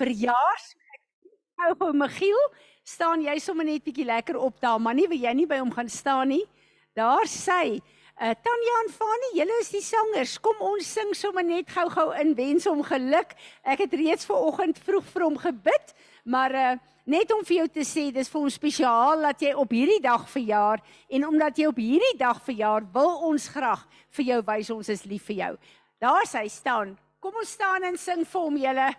verjaars. Ou gou Michiel, staan jy sommer net bietjie lekker op daar, maar nie wil jy nie by hom gaan staan nie. Daar sê Uh, Tanya en Fani, julle is die sangers. Kom ons sing sommer net gou-gou in wens hom geluk. Ek het reeds ver oggend vroeg vir hom gebid, maar uh, net om vir jou te sê, dis vir ons spesiaal dat jy op hierdie dag verjaar en omdat jy op hierdie dag verjaar, wil ons graag vir jou wys ons is lief vir jou. Daar sy staan. Kom ons staan en sing vir hom julle.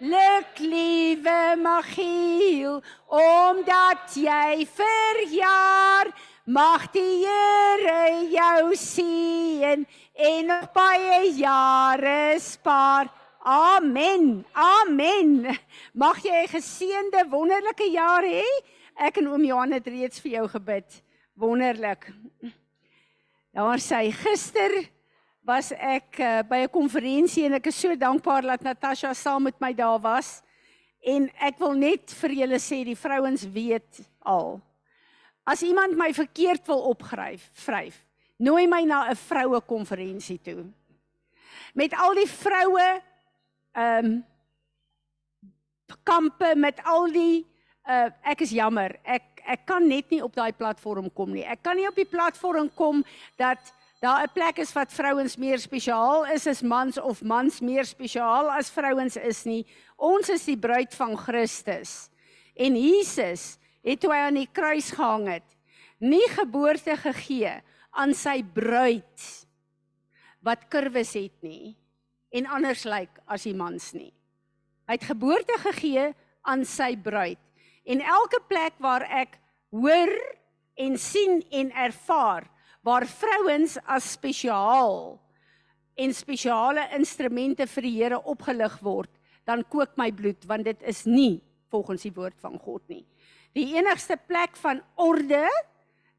Luk liewe Magiel, omdat jy verjaar. Mag die Here jou seën en nog baie jare spaar. Amen. Amen. Mag jy 'n geseënde wonderlike jaar hê. Ek en oom Johan het reeds vir jou gebid. Wonderlik. Daar sê gister was ek uh, by 'n konferensie en ek is so dankbaar dat Natasha saam met my daar was. En ek wil net vir julle sê die vrouens weet al As iemand my verkeerd wil opgryf, vryf, nooi my na 'n vroue konferensie toe. Met al die vroue ehm um, kampe met al die uh ek is jammer. Ek ek kan net nie op daai platform kom nie. Ek kan nie op die platform kom dat daar 'n plek is wat vrouens meer spesiaal is as mans of mans meer spesiaal as vrouens is nie. Ons is die bruid van Christus. En Jesus het toe hy aan die kruis gehang het, nie geboorte gegee aan sy bruid wat kurwes het nie en anders lyk as die mans nie. Hy het geboorte gegee aan sy bruid. En elke plek waar ek hoor en sien en ervaar waar vrouens as spesiaal en spesiale instrumente vir die Here opgelig word, dan kook my bloed want dit is nie volgens die woord van God nie. Die enigste plek van orde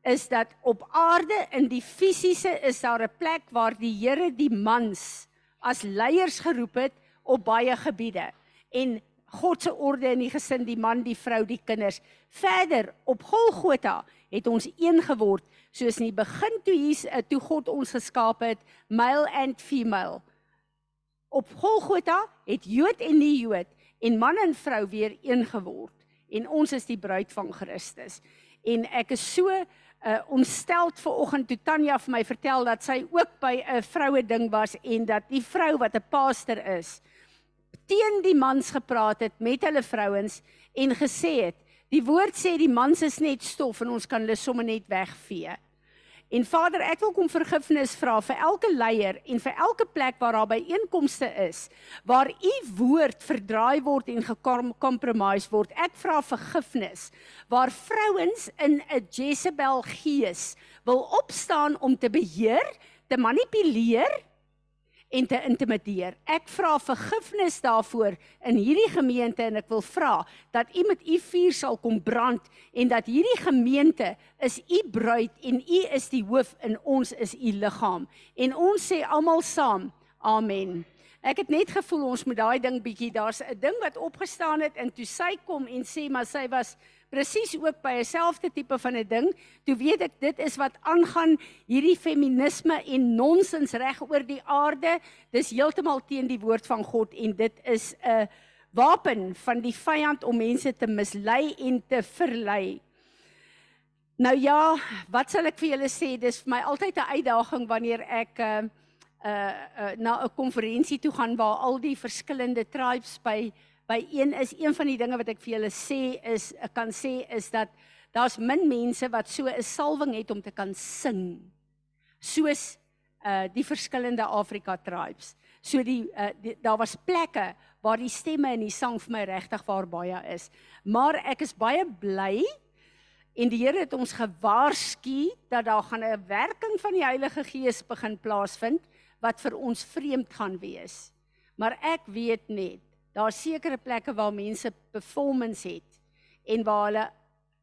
is dat op aarde in die fisiese is daar 'n plek waar die Here die mans as leiers geroep het op baie gebiede en God se orde in die gesin, die man, die vrou, die kinders. Verder op Golgotha het ons een geword soos in die begin toe hier eh, toe God ons geskaap het, male and female. Op Golgotha het Jood en nie Jood en man en vrou weer een geword en ons is die bruid van Christus. En ek is so uh ontsteld ver oggend toe Tanya vir my vertel dat sy ook by 'n vroue ding was en dat die vrou wat 'n pastor is teen die mans gepraat het met hulle vrouens en gesê het die woord sê die mans is net stof en ons kan hulle sommer net wegvee. En Vader, ek wil kom vergifnis vra vir elke leier en vir elke plek waar daar byeenkomste is waar u woord verdraai word en gekompromise word. Ek vra vergifnis waar vrouens in 'n Jezebel gees wil opstaan om te beheer, te manipuleer en te intimideer. Ek vra vergifnis daarvoor in hierdie gemeente en ek wil vra dat u met u vuur sal kom brand en dat hierdie gemeente is u bruid en u is die hoof en ons is u liggaam. En ons sê almal saam, amen. Ek het net gevoel ons moet daai ding bietjie, daar's 'n ding wat opgestaan het en toe sy kom en sê maar sy was presies ook by 'n selfde tipe van 'n ding. Toe weet ek dit is wat aangaan hierdie feminisme en nonsens reg oor die aarde. Dis heeltemal teen die woord van God en dit is 'n wapen van die vyand om mense te mislei en te verlei. Nou ja, wat sal ek vir julle sê? Dis vir my altyd 'n uitdaging wanneer ek uh uh, uh na 'n konferensie toe gaan waar al die verskillende tribes by by een is een van die dinge wat ek vir julle sê is ek kan sê is dat daar's min mense wat so 'n salwing het om te kan sing soos uh die verskillende Afrika tribes. So die, uh, die daar was plekke waar die stemme en die sang vir my regtig waar baie is. Maar ek is baie bly en die Here het ons gewaarsku dat daar gaan 'n werking van die Heilige Gees begin plaasvind wat vir ons vreemd gaan wees. Maar ek weet net Daar's sekere plekke waar mense performance het en waar hulle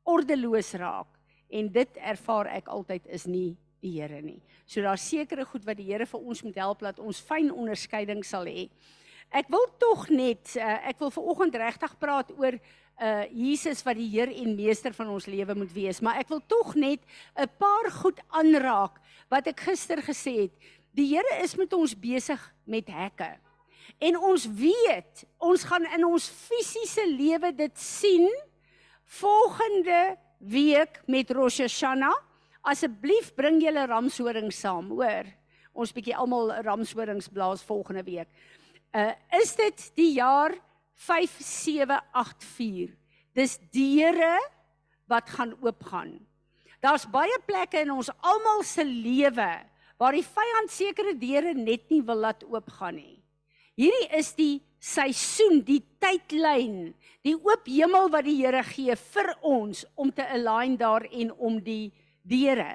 ordeloos raak en dit ervaar ek altyd is nie die Here nie. So daar's sekere goed wat die Here vir ons moet help dat ons fyn onderskeiding sal hê. Ek wil tog net uh, ek wil ver oggend regtig praat oor uh Jesus wat die Heer en meester van ons lewe moet wees, maar ek wil tog net 'n paar goed aanraak wat ek gister gesê het. Die Here is met ons besig met hekke. En ons weet, ons gaan in ons fisiese lewe dit sien volgende week met Rosh Hashanah. Asseblief bring julle ramshoring saam, hoor. Ons bietjie almal ramshorings blaas volgende week. Uh is dit die jaar 5784. Dis deure wat gaan oopgaan. Daar's baie plekke in ons almal se lewe waar die vyand sekere deure net nie wil laat oopgaan nie. Hierdie is die seisoen, die tydlyn, die oop hemel wat die Here gee vir ons om te align daar en om die deure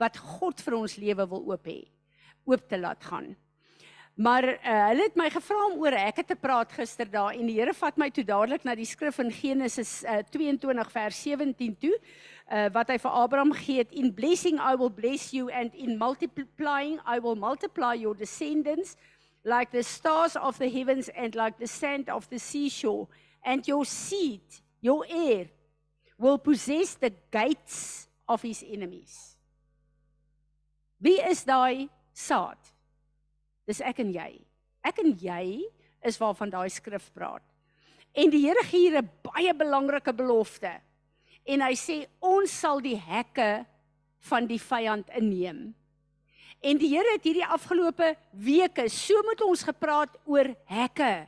wat God vir ons lewe wil oop hê, oop te laat gaan. Maar uh, hulle het my gevra om oor hekke te praat gister daar en die Here vat my toe dadelik na die skrif in Genesis uh, eh, 22 vers 17 toe uh, wat hy vir Abraham gee het in blessing I will bless you and in multiplying I will multiply your descendants like the stars of the heavens and like the sand of the seashore and your seed your heir will possess the gates of his enemies Wie is daai saad? Dis ek en jy. Ek en jy is waarvan daai skrif praat. En die Here gee hier 'n baie belangrike belofte. En hy sê ons sal die hekke van die vyand inneem. En die Here het hierdie afgelope weke so met ons gepraat oor hekke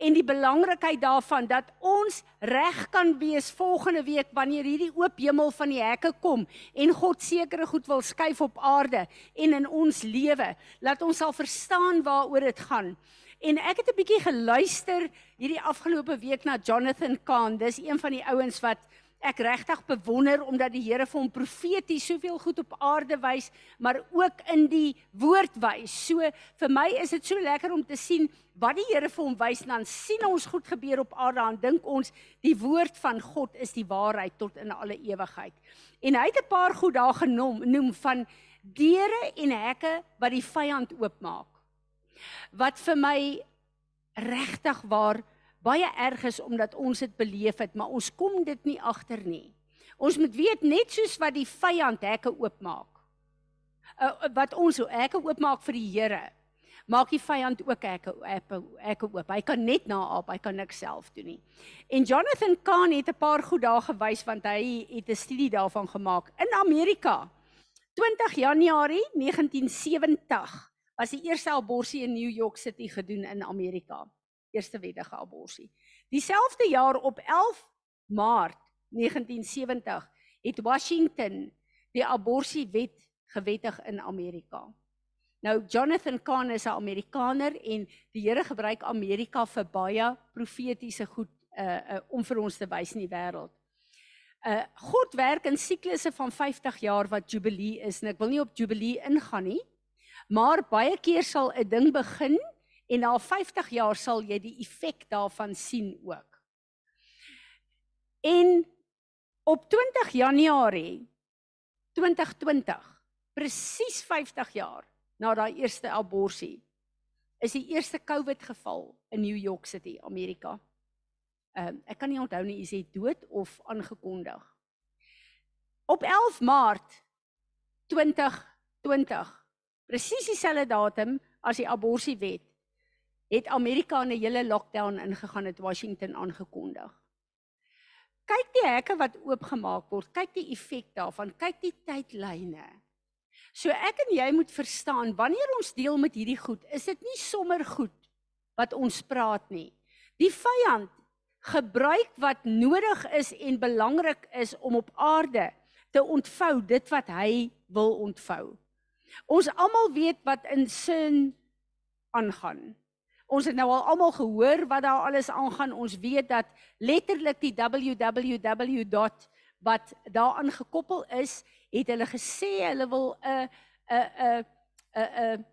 en die belangrikheid daarvan dat ons reg kan wees volgende week wanneer hierdie oop hemel van die hekke kom en God sekere goed wil skuif op aarde en in ons lewe. Laat ons sal verstaan waaroor dit gaan. En ek het 'n bietjie geluister hierdie afgelope week na Jonathan Kahn. Dis een van die ouens wat ek regtig bewonder omdat die Here vir hom profeties soveel goed op aarde wys, maar ook in die woord wys. So vir my is dit so lekker om te sien wat die Here vir hom wys en dan sien ons goed gebeur op aarde en dink ons die woord van God is die waarheid tot in alle ewigheid. En hy het 'n paar goed daar genoem noem van deure en hekke wat die vyand oopmaak. Wat vir my regtig waar baie erg is omdat ons dit beleef het, maar ons kom dit nie agter nie. Ons moet weet net soos wat die vyand hekke oopmaak. Uh, wat ons hekke oopmaak vir die Here, maak die vyand ook hekke hekke oop. Hy kan net na op, hy kan niks self doen nie. En Jonathan Kahn het 'n paar goed daar gewys want hy het 'n studie daarvan gemaak in Amerika. 20 Januarie 1970 was die eerste abortus in New York City gedoen in Amerika eerste wettige abortus. Dieselfde jaar op 11 Maart 1970 het Washington die abortuswet gewettig in Amerika. Nou Jonathan Kahn is 'n Amerikaner en die Here gebruik Amerika vir baie profetiese goed uh, uh om vir ons te wys in die wêreld. Uh God werk in siklusse van 50 jaar wat jubilee is en ek wil nie op jubilee ingaan nie. Maar baie keer sal 'n ding begin en na 50 jaar sal jy die effek daarvan sien ook. En op 20 Januarie 2020, presies 50 jaar na daai eerste abortus, is die eerste COVID geval in New York City, Amerika. Ehm uh, ek kan nie onthou nie is hy dood of aangekondig. Op 11 Maart 2020, presies dieselfde datum as die abortuswet het Amerika 'n hele lockdown ingegaan het Washington aangekondig. Kyk die hekke wat oopgemaak word, kyk die effek daarvan, kyk die tydlyne. So ek en jy moet verstaan wanneer ons deel met hierdie goed, is dit nie sommer goed wat ons praat nie. Die vyand gebruik wat nodig is en belangrik is om op aarde te ontvou dit wat hy wil ontvou. Ons almal weet wat in sin aangaan. Ons het nou al almal gehoor wat daar alles aangaan. Ons weet dat letterlik die www. wat daaraan gekoppel is, het hulle gesê hulle wil 'n 'n 'n 'n 'n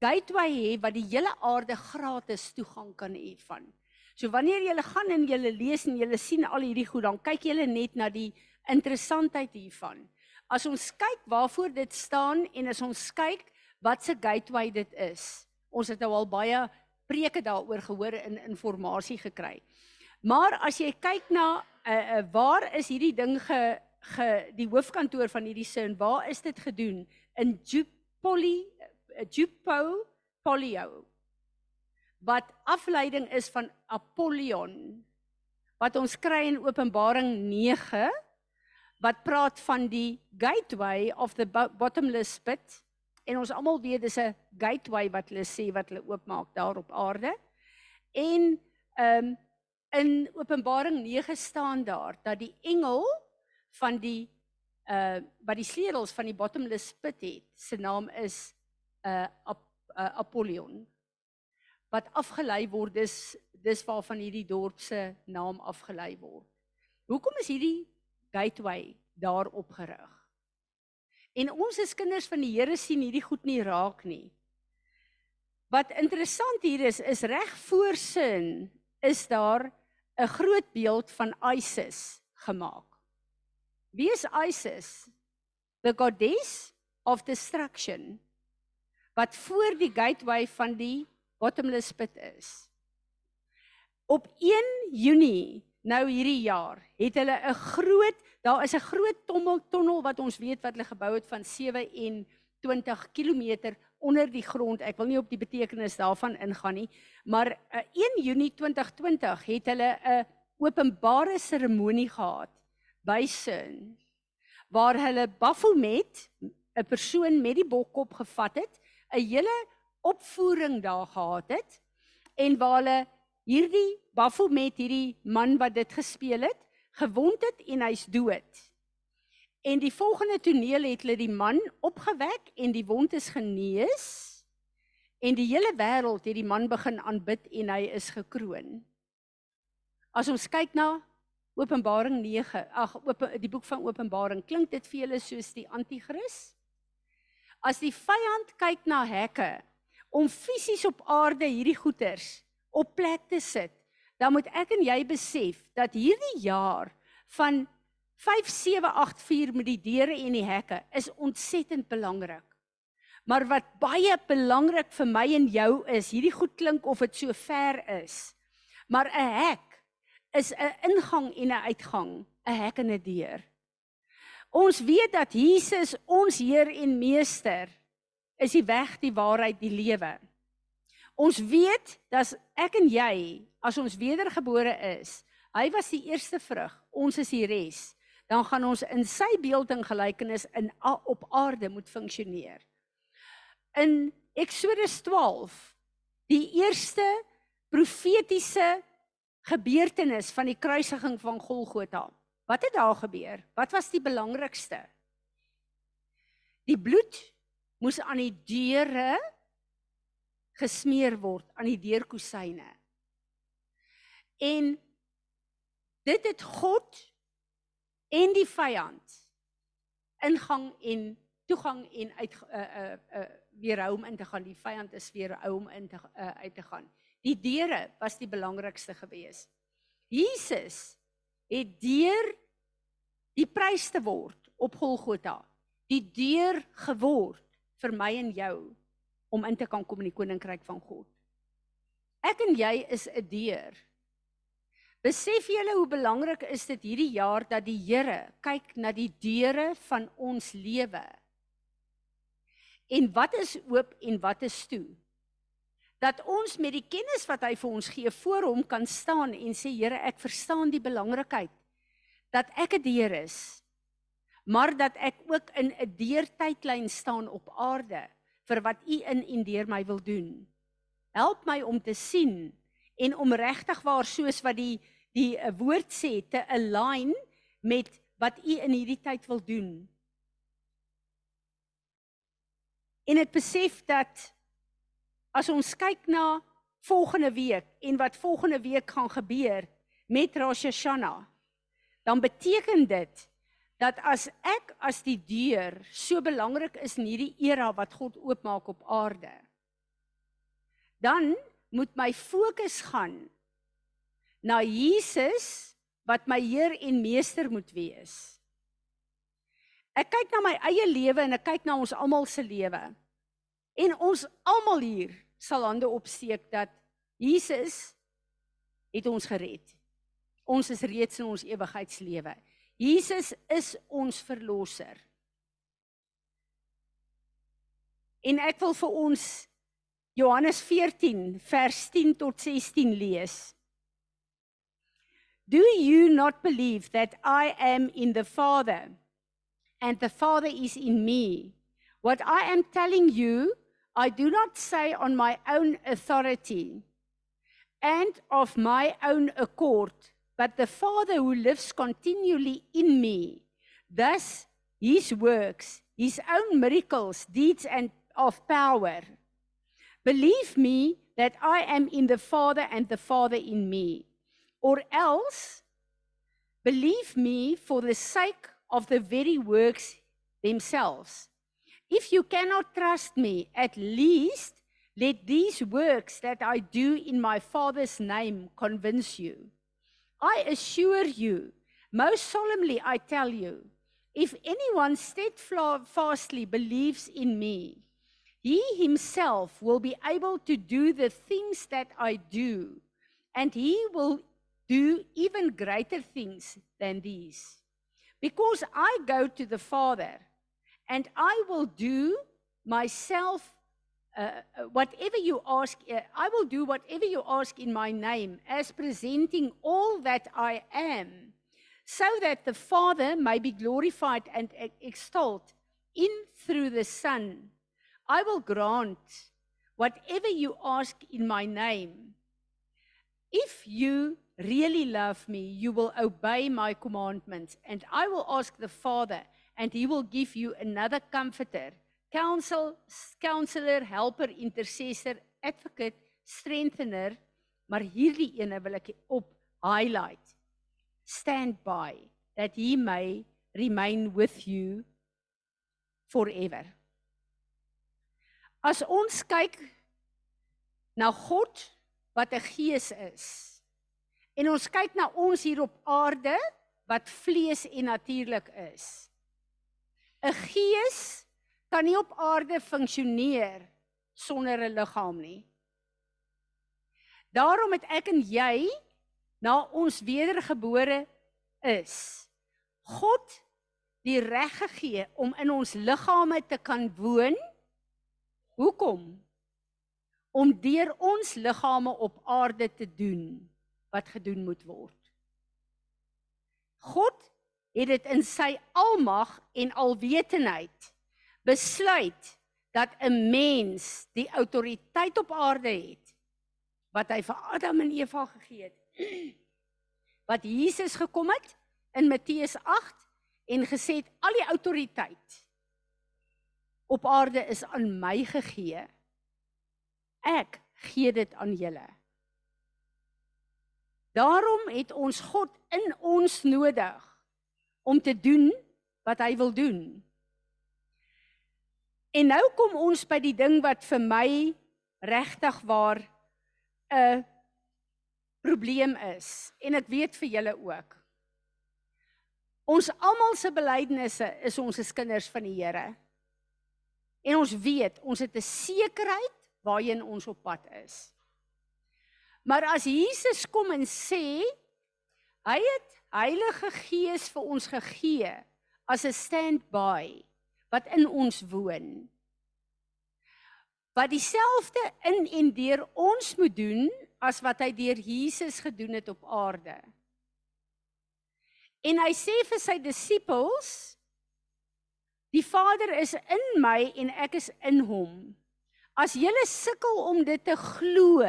gateway hê wat die hele aarde gratis toegang kan hê van. So wanneer jy gaan en jy lees en jy sien al hierdie goed, dan kyk jy net na die interessantheid hiervan. As ons kyk waarvoor dit staan en as ons kyk wat se gateway dit is, Ons het nou al baie preke daaroor gehoor en inligting gekry. Maar as jy kyk na uh, uh, waar is hierdie ding ge, ge die hoofkantoor van hierdie sin, waar is dit gedoen? In Jupoli uh, Jupo Polio. wat afleiding is van Apollyon wat ons kry in Openbaring 9 wat praat van die gateway of the bottomless pit en ons almal weet dis 'n gateway wat hulle sê wat hulle oopmaak daar op aarde. En ehm um, in Openbaring 9 staan daar dat die engel van die uh wat die sleutels van die bottomless pit het, se naam is uh, Ap uh Apollyon wat afgelei word dis dis waarvan hierdie dorp se naam afgelei word. Hoekom is hierdie gateway daar opgerig? En ons as kinders van die Here sien hierdie goed nie raak nie. Wat interessant hier is, is reg voor sin is daar 'n groot beeld van Isis gemaak. Wie is Isis? The goddess of destruction wat voor die gateway van die bottomless pit is. Op 1 Junie nou hierdie jaar het hulle 'n groot daar is 'n groot tonnel wat ons weet wat hulle gebou het van 27 km onder die grond. Ek wil nie op die betekenis daarvan ingaan nie, maar 'n uh, 1 Junie 2020 het hulle 'n openbare seremonie gehad by Sin waar hulle Baphomet 'n persoon met die bokkop gevat het, 'n hele opvoering daar gehad het en waar hulle hierdie Baphomet hierdie man wat dit gespeel het, gewond het en hy's dood. En die volgende toneel het hulle die man opgewek en die wond is genees. En die hele wêreld het die man begin aanbid en hy is gekroon. As ons kyk na Openbaring 9, ag die boek van Openbaring, klink dit vir julle soos die anti-kris? As die vyand kyk na hekke om fisies op aarde hierdie goeters op plek te sit, dan moet ek en jy besef dat hierdie jaar van 5784 met die deure en die hekke is ontsettend belangrik. Maar wat baie belangrik vir my en jou is, hierdie goed klink of dit so ver is. Maar 'n hek is 'n ingang en 'n uitgang, 'n hek en 'n deur. Ons weet dat Jesus ons Heer en Meester is die weg, die waarheid, die lewe. Ons weet dat ek en jy as ons wedergebore is, hy was die eerste vrug, ons is die res dan gaan ons in sy beeld en gelykenis in op aarde moet funksioneer. In Eksodus 12 die eerste profetiese gebeurtenis van die kruisiging van Golgotha. Wat het daar gebeur? Wat was die belangrikste? Die bloed moes aan die deure gesmeer word aan die deurkusyne. En dit het God en die vyand ingang en toegang en uit uh uh, uh weerhou om in te gaan. Die vyand is weerhou om in te uh, uit te gaan. Die deure was die belangrikste gewees. Jesus het deur die prys te word op Golgotha, die deur geword vir my en jou om in te kan kom in die koninkryk van God. Ek en jy is 'n deur Besef julle hoe belangrik is dit hierdie jaar dat die Here kyk na die deure van ons lewe. En wat is oop en wat is toe? Dat ons met die kennis wat hy vir ons gee voor hom kan staan en sê Here, ek verstaan die belangrikheid dat ek 'n deur is, maar dat ek ook in 'n deurtydlyn staan op aarde vir wat U in en deur my wil doen. Help my om te sien en om regtig waar soos wat die die eh, woord sê te align met wat u in hierdie tyd wil doen. En dit besef dat as ons kyk na volgende week en wat volgende week gaan gebeur met Rosh Hashanah, dan beteken dit dat as ek as die deur so belangrik is in hierdie era wat God oopmaak op aarde, dan moet my fokus gaan na Jesus wat my Heer en Meester moet wees. Ek kyk na my eie lewe en ek kyk na ons almal se lewe. En ons almal hier sal hande opsteek dat Jesus het ons gered. Ons is reeds in ons ewigheidslewe. Jesus is ons verlosser. En ek wil vir ons Johannes 14 vers 10 tot 16 lees. Do you not believe that I am in the Father and the Father is in me? What I am telling you, I do not say on my own authority and of my own accord, but the Father who lives continually in me, thus his works, his own miracles, deeds and of power. Believe me that I am in the Father and the Father in me. Or else, believe me for the sake of the very works themselves. If you cannot trust me, at least let these works that I do in my Father's name convince you. I assure you, most solemnly I tell you, if anyone steadfastly believes in me, he himself will be able to do the things that I do, and he will do even greater things than these. Because I go to the Father, and I will do myself uh, whatever you ask, uh, I will do whatever you ask in my name, as presenting all that I am, so that the Father may be glorified and extolled in through the Son. I will grant whatever you ask in my name. If you really love me, you will obey my commandments, and I will ask the Father, and he will give you another comforter counsel counselor helper intercessor advocate strengthener maar hierdie ene wil ek op highlight. Stand by that he may remain with you forever. As ons kyk na God wat 'n gees is en ons kyk na ons hier op aarde wat vlees en natuurlik is 'n gees kan nie op aarde funksioneer sonder 'n liggaam nie. Daarom het ek en jy na ons wedergebore is God die reg gegee om in ons liggame te kan woon. Hoekom? Om deur ons liggame op aarde te doen wat gedoen moet word. God het dit in sy almag en alwetendheid besluit dat 'n mens die autoriteit op aarde het wat hy vir Adam en Eva gegee het. Wat Jesus gekom het in Matteus 8 en gesê het al die autoriteit op aarde is aan my gegee. Ek gee dit aan julle. Daarom het ons God in ons nodig om te doen wat hy wil doen. En nou kom ons by die ding wat vir my regtig waar 'n probleem is en ek weet vir julle ook. Ons almal se belydenisse is ons is kinders van die Here. En ons weet, ons het 'n sekerheid waarheen ons op pad is. Maar as Jesus kom en sê hy het Heilige Gees vir ons gegee as 'n standby wat in ons woon. Wat dieselfde in en deur ons moet doen as wat hy deur Jesus gedoen het op aarde. En hy sê vir sy disippels: Die Vader is in my en ek is in hom. As julle sukkel om dit te glo,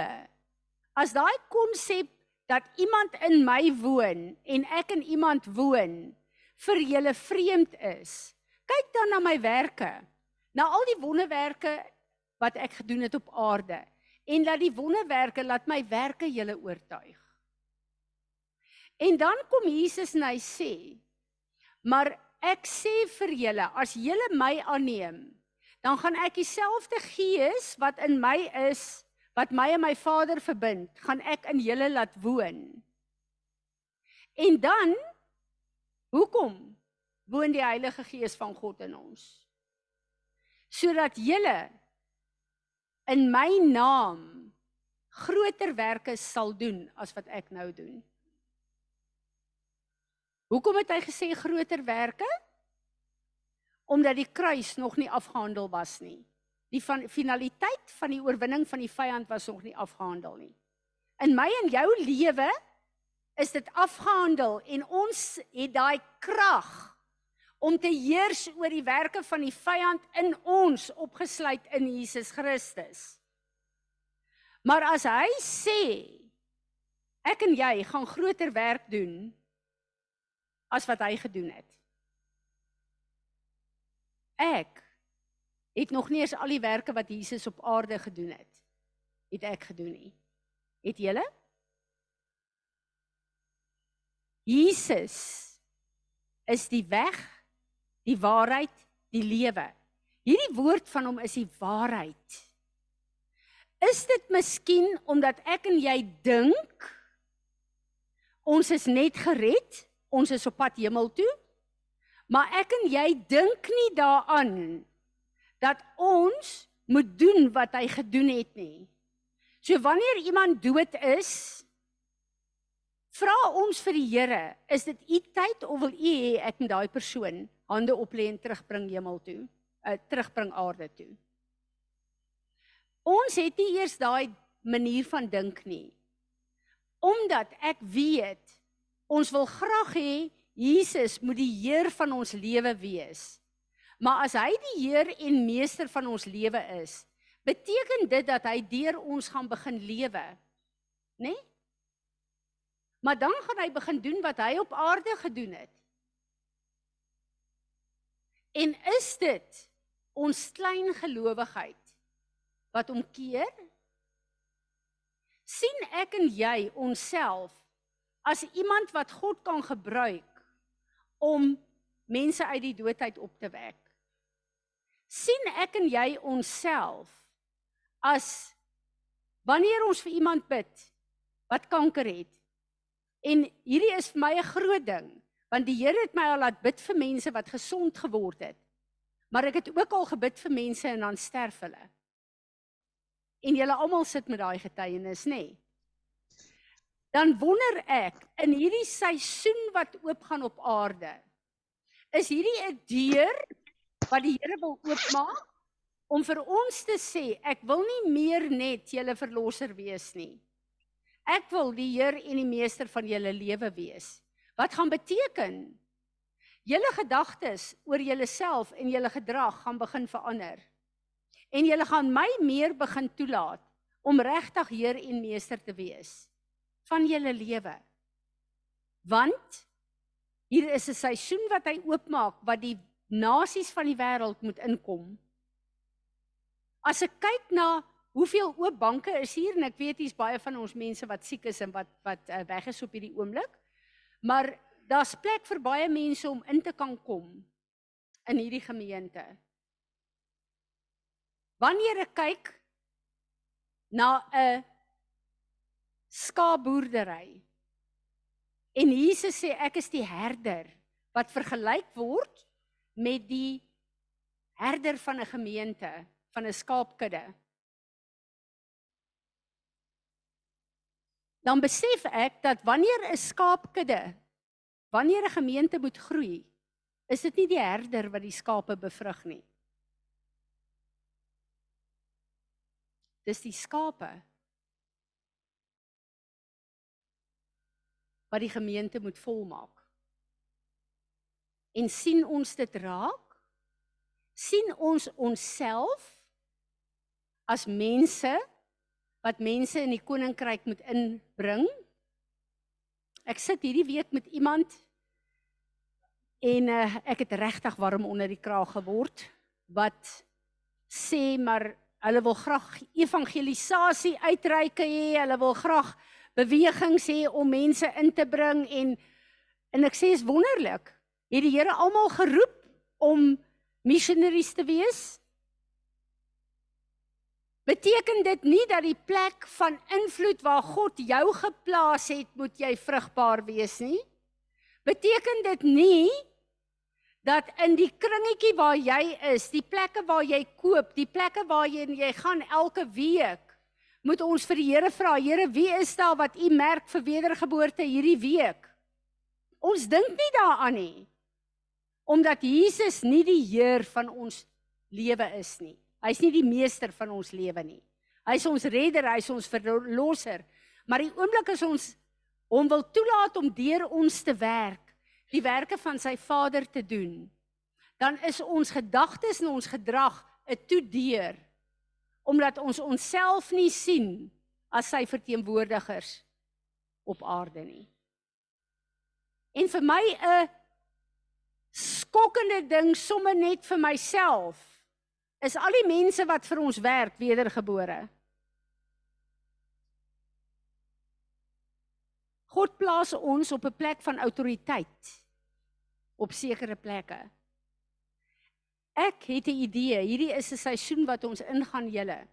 as daai konsep dat iemand in my woon en ek in iemand woon vir julle vreemd is, Kyk dan na my werke. Na al die wonderwerke wat ek gedoen het op aarde en laat die wonderwerke laat my werke julle oortuig. En dan kom Jesus en hy sê: "Maar ek sê vir julle, as julle my aanneem, dan gaan ek dieselfde gees wat in my is, wat my en my Vader verbind, gaan ek in julle laat woon." En dan hoekom? Woon die Heilige Gees van God in ons. Sodat julle in my naam groter werke sal doen as wat ek nou doen. Hoekom het hy gesê groter werke? Omdat die kruis nog nie afgehandel was nie. Die van finaliteit van die oorwinning van die vyand was nog nie afgehandel nie. In my en jou lewe is dit afgehandel en ons het daai krag om te heers oor die werke van die vyand in ons opgesluit in Jesus Christus. Maar as hy sê ek en jy gaan groter werk doen as wat hy gedoen het. Ek het nog nie eens al die werke wat Jesus op aarde gedoen het, het ek gedoen nie. Het julle? Jesus is die weg, die waarheid, die lewe. Hierdie woord van hom is die waarheid. Is dit miskien omdat ek en jy dink ons is net gered, ons is op pad hemel toe? Maar ek en jy dink nie daaraan dat ons moet doen wat hy gedoen het nie. So wanneer iemand dood is, vra ons vir die Here, is dit u tyd of wil u hê ek moet daai persoon hande op lê en terugbring hemel toe, uh, terugbring aarde toe? Ons het nie eers daai manier van dink nie. Omdat ek weet ons wil graag hê Jesus moet die Heer van ons lewe wees. Maar as hy die Heer en meester van ons lewe is, beteken dit dat hy deur ons gaan begin lewe. Né? Nee? Maar dan gaan hy begin doen wat hy op aarde gedoen het. En is dit ons klein gelowigheid wat hom keer? sien ek en jy onsself as iemand wat God kan gebruik om mense uit die doodheid op te wek? sien ek en jy onsself as wanneer ons vir iemand bid wat kanker het en hierdie is vir my 'n groot ding want die Here het my al laat bid vir mense wat gesond geword het maar ek het ook al gebid vir mense en dan sterf hulle en julle almal sit met daai getuienis nê nee. dan wonder ek in hierdie seisoen wat oopgaan op aarde is hierdie 'n deur wat die Here wil oopmaak om vir ons te sê ek wil nie meer net julle verlosser wees nie. Ek wil die Heer en die meester van julle lewe wees. Wat gaan beteken? Julle gedagtes oor julleself en julle gedrag gaan begin verander. En julle gaan my meer begin toelaat om regtig Heer en meester te wees van julle lewe. Want hier is 'n seisoen wat hy oopmaak wat die nasies van die wêreld moet inkom. As ek kyk na hoeveel oop banke is hier en ek weet hier's baie van ons mense wat siek is en wat wat uh, weg is op hierdie oomblik. Maar daar's plek vir baie mense om in te kan kom in hierdie gemeente. Wanneer ek kyk na 'n skaapboerdery en Jesus sê ek is die herder wat vergelyk word met die herder van 'n gemeente, van 'n skaapkudde. Dan besef ek dat wanneer 'n skaapkudde, wanneer 'n gemeente moet groei, is dit nie die herder wat die skape bevrug nie. Dis die skape wat die gemeente moet volmaak en sien ons dit raak? sien ons onsself as mense wat mense in die koninkryk moet inbring? Ek sit hierdie week met iemand en uh, ek het regtig warm onder die kraag geword wat sê maar hulle wil graag evangelisasie uitreike hê, hulle wil graag bewegings hê om mense in te bring en en ek sê is wonderlik het die Here almal geroep om missionaries te wees? Beteken dit nie dat die plek van invloed waar God jou geplaas het, moet jy vrugbaar wees nie? Beteken dit nie dat in die kringetjie waar jy is, die plekke waar jy koop, die plekke waar jy jy gaan elke week, moet ons vir die Here vra, Here, wie is daar wat U merk vir wedergeboorte hierdie week? Ons dink nie daaraan nie omdat Jesus nie die Heer van ons lewe is nie. Hy's nie die meester van ons lewe nie. Hy's ons redder, hy's ons verlosser. Maar die oomblik as ons hom wil toelaat om deur ons te werk, die werke van sy Vader te doen, dan is ons gedagtes en ons gedrag 'n toedeur omdat ons onsself nie sien as sy verteenwoordigers op aarde nie. En vir my 'n skokkende ding sommer net vir myself is al die mense wat vir ons werk wedergebore. God plaas ons op 'n plek van autoriteit op sekere plekke. Ek het 'n idee, hierdie is 'n seisoen wat ons ingaan julle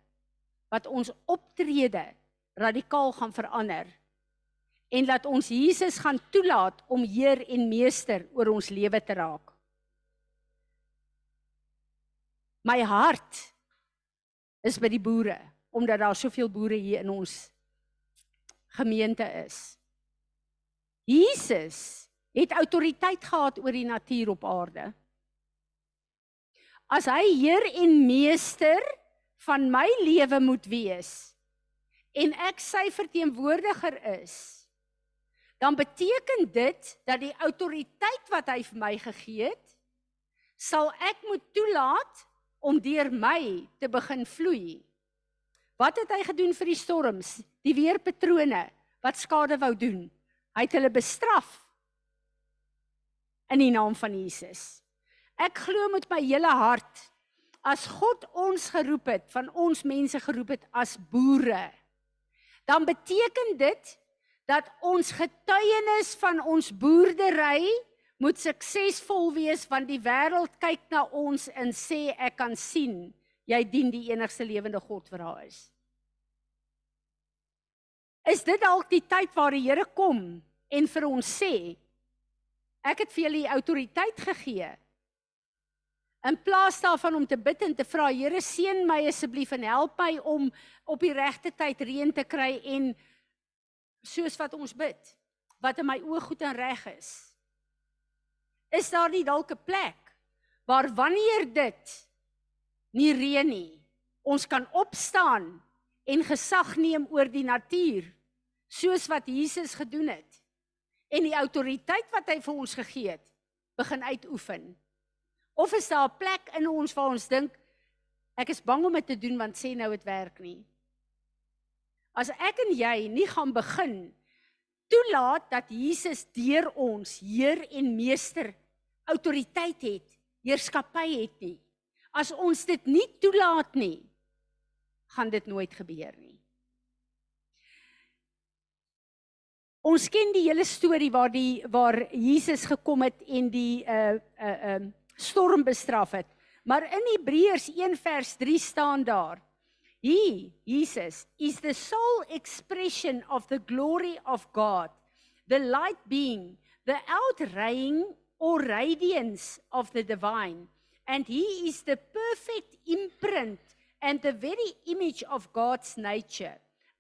wat ons optrede radikaal gaan verander en laat ons Jesus gaan toelaat om Heer en Meester oor ons lewe te raak. My hart is by die boere omdat daar soveel boere hier in ons gemeente is. Jesus het autoriteit gehad oor die natuur op aarde. As hy Heer en Meester van my lewe moet wees en ek sy verteenwoordiger is, dan beteken dit dat die autoriteit wat hy vir my gegee het, sal ek moet toelaat om deur my te begin vloei. Wat het hy gedoen vir die storms, die weerpatrone wat skade wou doen? Hy het hulle bestraf in die naam van Jesus. Ek glo met my hele hart as God ons geroep het, van ons mense geroep het as boere, dan beteken dit dat ons getuienis van ons boerdery moet suksesvol wees want die wêreld kyk na ons en sê ek kan sien jy dien die enigste lewende God wat daar is. Is dit dalk die tyd waar die Here kom en vir ons sê ek het vir julle die autoriteit gegee in plaas daarvan om te bid en te vra Here seën my asseblief en help my om op die regte tyd reën te kry en soos wat ons bid wat in my oë goed en reg is is daar nie dalk 'n plek waar wanneer dit nie reën nie ons kan opstaan en gesag neem oor die natuur soos wat Jesus gedoen het en die autoriteit wat hy vir ons gegee het begin uitoefen? Of is daar 'n plek in ons waar ons dink ek is bang om dit te doen want sê nou dit werk nie. As ek en jy nie gaan begin toelaat dat Jesus deur ons Heer en Meester autoriteit het, heerskappy het nie. As ons dit nie toelaat nie, gaan dit nooit gebeur nie. Ons ken die hele storie waar die waar Jesus gekom het en die uh uh um storm bestraf het. Maar in Hebreërs 1 vers 3 staan daar He, Jesus, is the sole expression of the glory of God, the light being, the outraying or radiance of the divine, and he is the perfect imprint and the very image of God's nature,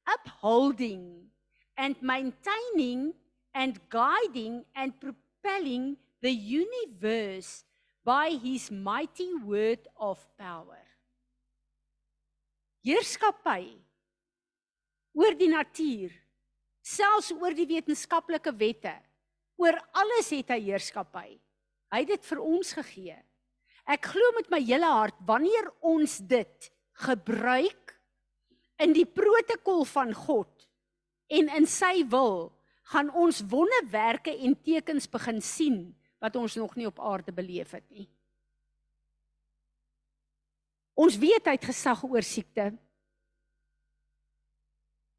upholding and maintaining and guiding and propelling the universe by his mighty word of power. heerskappy oor die natuur, selfs oor die wetenskaplike wette. Oor alles het hy heerskappy. Hy het dit vir ons gegee. Ek glo met my hele hart wanneer ons dit gebruik in die protokol van God en in sy wil, gaan ons wonderwerke en tekens begin sien wat ons nog nie op aarde beleef het nie. Ons weet hy het gesag oor siekte.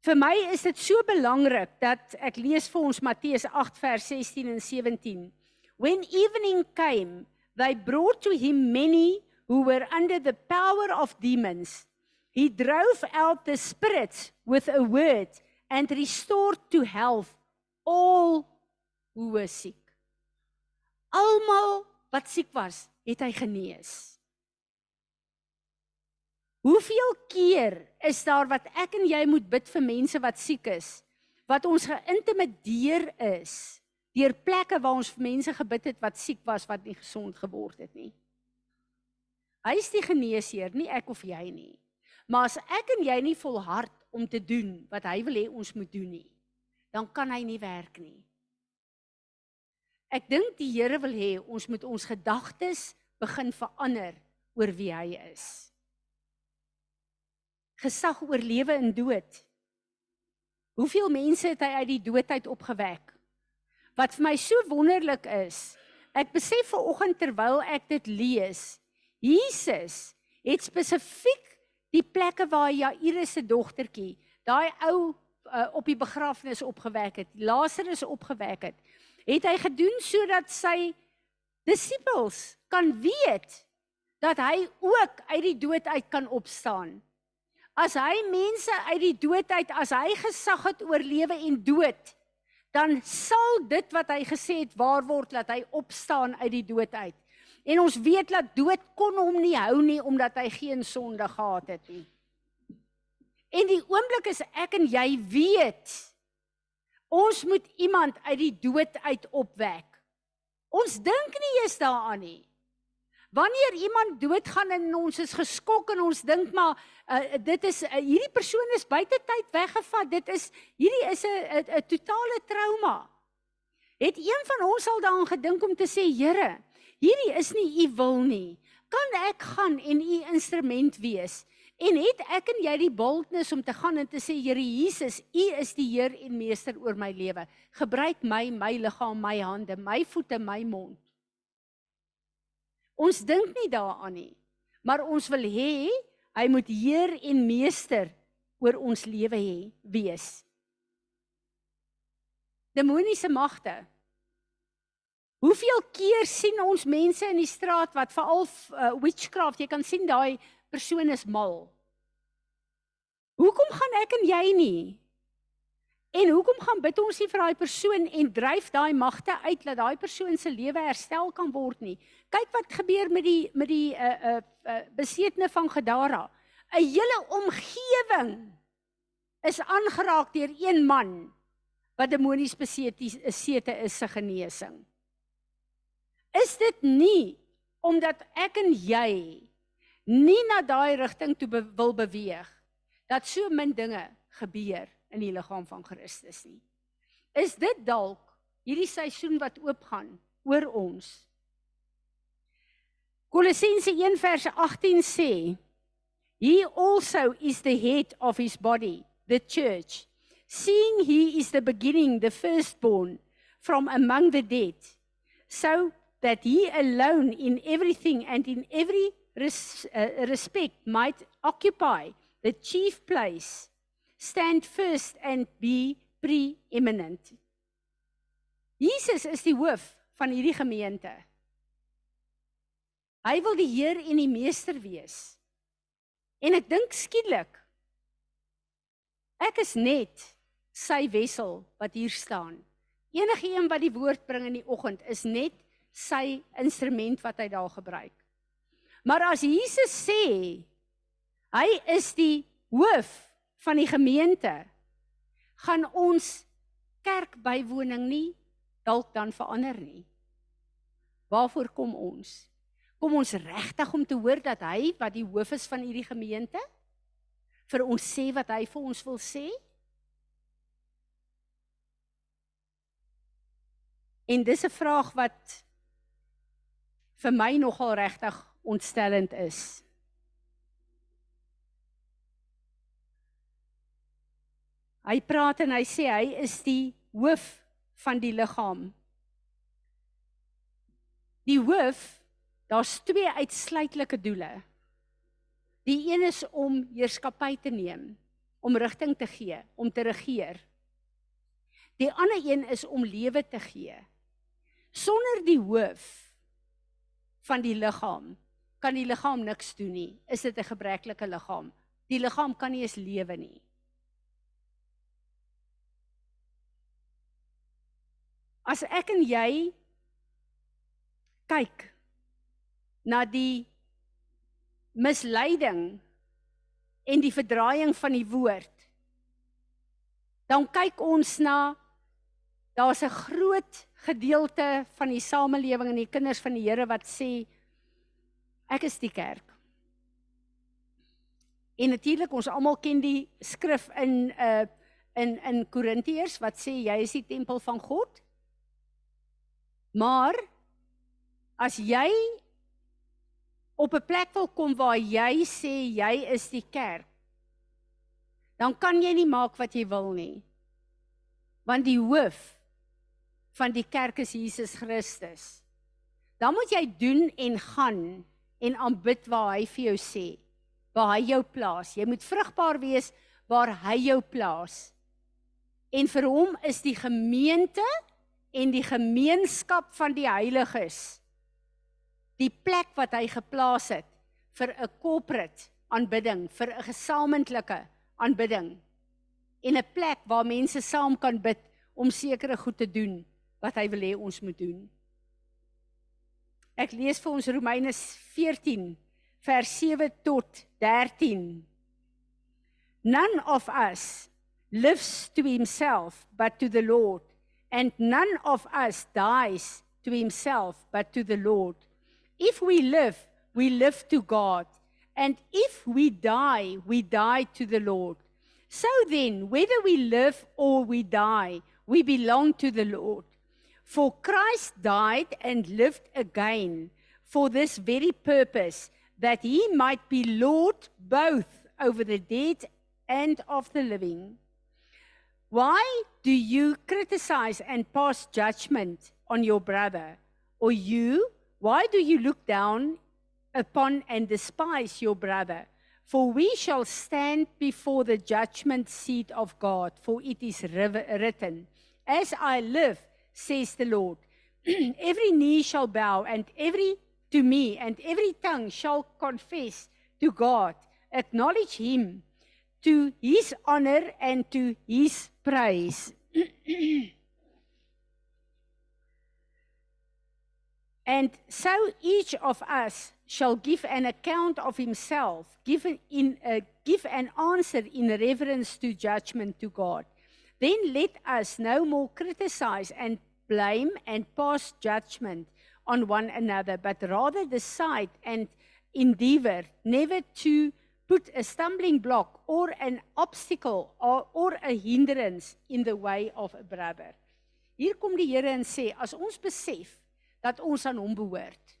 Vir my is dit so belangrik dat ek lees vir ons Matteus 8 vers 16 en 17. When evening came, they brought to him many who were under the power of demons. He drove out the spirits with a word and restored to health all who were sick. Almal wat siek was, het hy genees. Hoeveel keer is daar wat ek en jy moet bid vir mense wat siek is? Wat ons geïntimideer is deur plekke waar ons vir mense gebid het wat siek was wat nie gesond geword het nie. Hy is die geneesheer, nie ek of jy nie. Maar as ek en jy nie volhard om te doen wat hy wil hê ons moet doen nie, dan kan hy nie werk nie. Ek dink die Here wil hê ons moet ons gedagtes begin verander oor wie hy is. Gesag oor lewe en dood. Hoeveel mense het hy uit die dood uit opgewek? Wat vir my so wonderlik is, ek besef ver oggend terwyl ek dit lees, Jesus het spesifiek die plekke waar Jairus se dogtertjie, daai ou uh, op die begrafnis opgewek het, Lazarus opgewek het, het hy gedoen sodat sy disippels kan weet dat hy ook uit die dood uit kan opstaan. As hy mense uit die dood uit, as hy gesag het oor lewe en dood, dan sal dit wat hy gesê het waar word dat hy opstaan uit die dood uit. En ons weet dat dood kon hom nie hou nie omdat hy geen sonde gehad het nie. En die oomblik is ek en jy weet ons moet iemand uit die dood uit opwek. Ons dink nie eens daaraan nie. Wanneer iemand doodgaan en ons is geskok en ons dink maar uh, dit is uh, hierdie persoon is buite tyd weggevat. Dit is hierdie is 'n totale trauma. Het een van ons al daaraan gedink om te sê Here, hierdie is nie u wil nie. Kan ek gaan en u instrument wees? En het ek en jy die boldness om te gaan en te sê Here Jesus, u is die Heer en meester oor my lewe. Gebruik my, my liggaam, my hande, my voete, my mond. Ons dink nie daaraan nie. Maar ons wil hê hy moet heer en meester oor ons lewe hê wees. Demoniese magte. Hoeveel keer sien ons mense in die straat wat veral uh, witchcraft, jy kan sien daai persoon is mal. Hoekom gaan ek en jy nie En hoekom gaan bid ons nie vir daai persoon en dryf daai magte uit dat daai persoon se lewe herstel kan word nie? Kyk wat gebeur met die met die uh uh, uh besetene van Gadara. 'n Hele omgewing is aangeraak deur een man wat demonies besete is se genesing. Is dit nie omdat ek en jy nie na daai rigting toe be wil beweeg dat so min dinge gebeur in die liggaam van Christus nie. Is dit dalk hierdie seisoen wat oopgaan oor ons? Kolossense 1 vers 18 sê: He also is the head of his body, the church, seeing he is the beginning, the firstborn from among the dead, so that he alone in everything and in every res, uh, respect might occupy the chief place stand first and be preeminent. Jesus is die hoof van hierdie gemeente. Hy wil die Heer en die meester wees. En ek dink skielik ek is net sy wessel wat hier staan. Enige een wat die woord bring in die oggend is net sy instrument wat hy daar gebruik. Maar as Jesus sê hy is die hoof van die gemeente gaan ons kerkbywoning nie dalk dan verander nie. Waarvoor kom ons? Kom ons regtig om te hoor dat hy wat die hoof is van hierdie gemeente vir ons sê wat hy vir ons wil sê? En dis 'n vraag wat vir my nogal regtig ontstellend is. Hy praat en hy sê hy is die hoof van die liggaam. Die hoof, daar's twee uitsluitlike doele. Die een is om heerskappy te neem, om rigting te gee, om te regeer. Die ander een is om lewe te gee. Sonder die hoof van die liggaam kan die liggaam niks doen nie. Is dit 'n gebreklike liggaam? Die liggaam kan nie eens lewe nie. As ek en jy kyk na die misleiding en die verdraaiing van die woord dan kyk ons na daar's 'n groot gedeelte van die samelewing en die kinders van die Here wat sê ek is die kerk. En natuurlik ons almal ken die skrif in uh in in Korintiërs wat sê jy is die tempel van God. Maar as jy op 'n plek wil kom waar jy sê jy is die kerk, dan kan jy nie maak wat jy wil nie. Want die hoof van die kerk is Jesus Christus. Dan moet jy doen en gaan en aanbid waar hy vir jou sê, waar hy jou plaas. Jy moet vrugbaar wees waar hy jou plaas. En vir hom is die gemeente en die gemeenskap van die heiliges die plek wat hy geplaas het vir 'n corporate aanbidding, vir 'n gesamentlike aanbidding en 'n plek waar mense saam kan bid om sekere goed te doen wat hy wil hê ons moet doen. Ek lees vir ons Romeine 14 vers 7 tot 13. None of us lives to himself but to the Lord and none of us dies to himself but to the Lord. If we live, we live to God. And if we die, we die to the Lord. So then, whether we live or we die, we belong to the Lord. For Christ died and lived again for this very purpose, that he might be Lord both over the dead and of the living. Why do you criticize and pass judgment on your brother? Or you, why do you look down upon and despise your brother? For we shall stand before the judgment seat of God, for it is written, As I live, says the Lord, every knee shall bow and every to me, and every tongue shall confess to God. Acknowledge him to his honor and to his praise. and so each of us shall give an account of himself, give, in, uh, give an answer in reverence to judgment to God. Then let us no more criticize and blame and pass judgment on one another, but rather decide and endeavor never to put a stumbling block or an obstacle or, or a hindrance in the way of a brother. Hier kom die Here en sê as ons besef dat ons aan hom behoort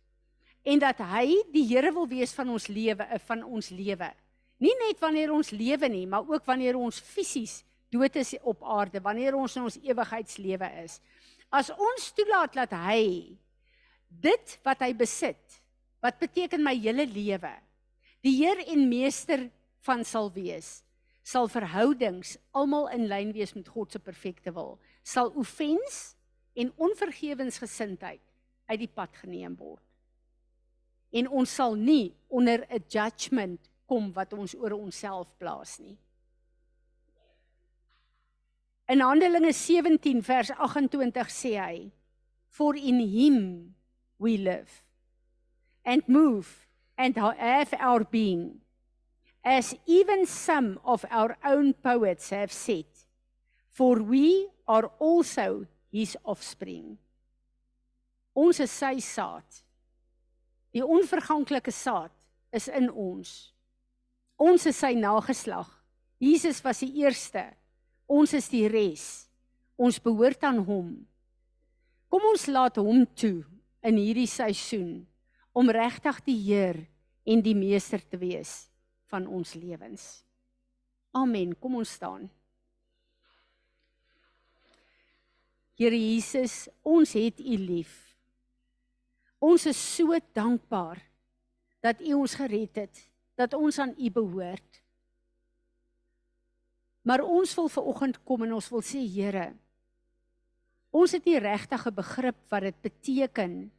en dat hy die Here wil wees van ons lewe eh, van ons lewe. Nie net wanneer ons lewe nie, maar ook wanneer ons fisies dood is op aarde, wanneer ons in ons ewigheidslewe is. As ons toelaat dat hy dit wat hy besit, wat beteken my hele lewe, die Heer en meester van sal wees, sal verhoudings almal in lyn wees met God se perfekte wil. Sal offens en onvergewensgesindheid uit die pad geneem word. En ons sal nie onder 'n judgment kom wat ons oor onsself plaas nie. In Handelinge 17 vers 28 sê hy: For in him we live and move and have our being. As even some of our own poets have said, for we are also his offspring. Ons is sy saad. Die onverganklike saad is in ons. Ons is sy nageslag. Jesus was die eerste. Ons is die res. Ons behoort aan hom. Kom ons laat hom toe in hierdie seisoen om regtig die Heer en die meester te wees van ons lewens. Amen. Kom ons staan. Here Jesus, ons het U lief. Ons is so dankbaar dat U ons gered het, dat ons aan U behoort. Maar ons wil ver oggend kom en ons wil sê Here, ons het nie regtig 'n begrip wat dit beteken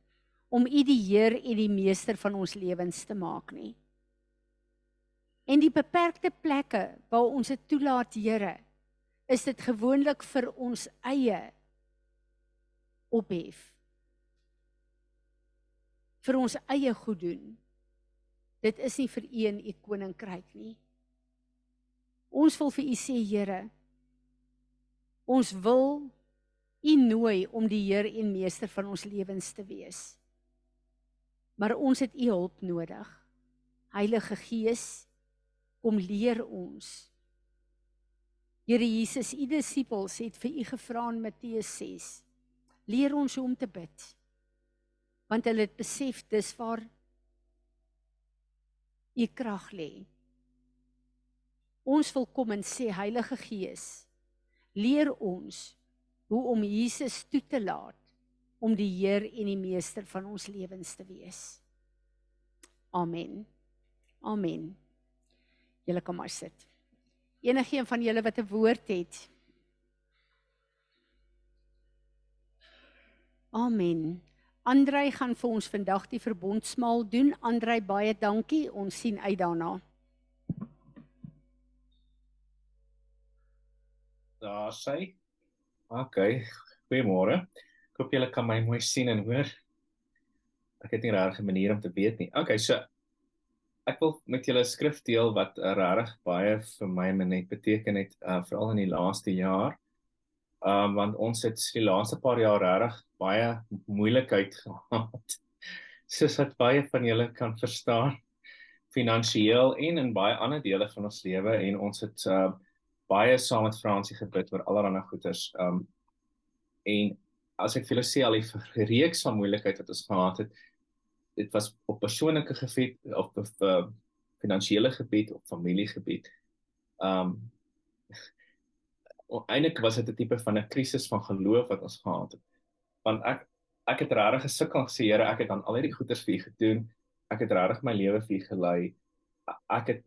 om U die Heer en die meester van ons lewens te maak nie. En die beperkte plekke waar ons dit toelaat, Here, is dit gewoonlik vir ons eie ophef. Vir ons eie goed doen. Dit is nie vir U en U koninkryk nie. Ons wil vir U sê, Here, ons wil U nooi om die Heer en meester van ons lewens te wees. Maar ons het u hulp nodig. Heilige Gees, kom leer ons. Here Jesus, u disippels het vir u gevra in Matteus 6. Leer ons hoe om te bid. Want hulle het besef dis waar u krag lê. Ons wil kom en sê Heilige Gees, leer ons hoe om Jesus toe te laat om die Heer en die meester van ons lewens te wees. Amen. Amen. Julle kan maar sit. Enige een van julle wat 'n woord het. Amen. Andrei gaan vir ons vandag die verbondsmaal doen. Andrei, baie dankie. Ons sien uit daarna. Daar sê. OK. Goeiemôre. Ek hoop julle kan my mooi sien en hoor. Ek het nie regtig 'n manier om te weet nie. Okay, so ek wil met julle 'n skrif deel wat regtig baie vir my net beteken het, uh, veral in die laaste jaar. Um want ons het die laaste paar jaar regtig baie moeilikheid gehad. Soos wat baie van julle kan verstaan finansiëel en in baie ander dele van ons lewe en ons het uh, baie saam met Fransie gebid oor allerlei goeders. Um en as ek vir julle sê al die reeks van moeilikheid wat ons gehad het, dit was op persoonlike gebied of op uh, finansiële gebied of familiegebied. Um eintlik was dit 'n tipe van 'n krisis van geloof wat ons gehad het. Want ek ek het regtig gesukkel gesê Here, ek het aan al hierdie goeders vir U gedoen. Ek het regtig my lewe vir U gelei. Ek het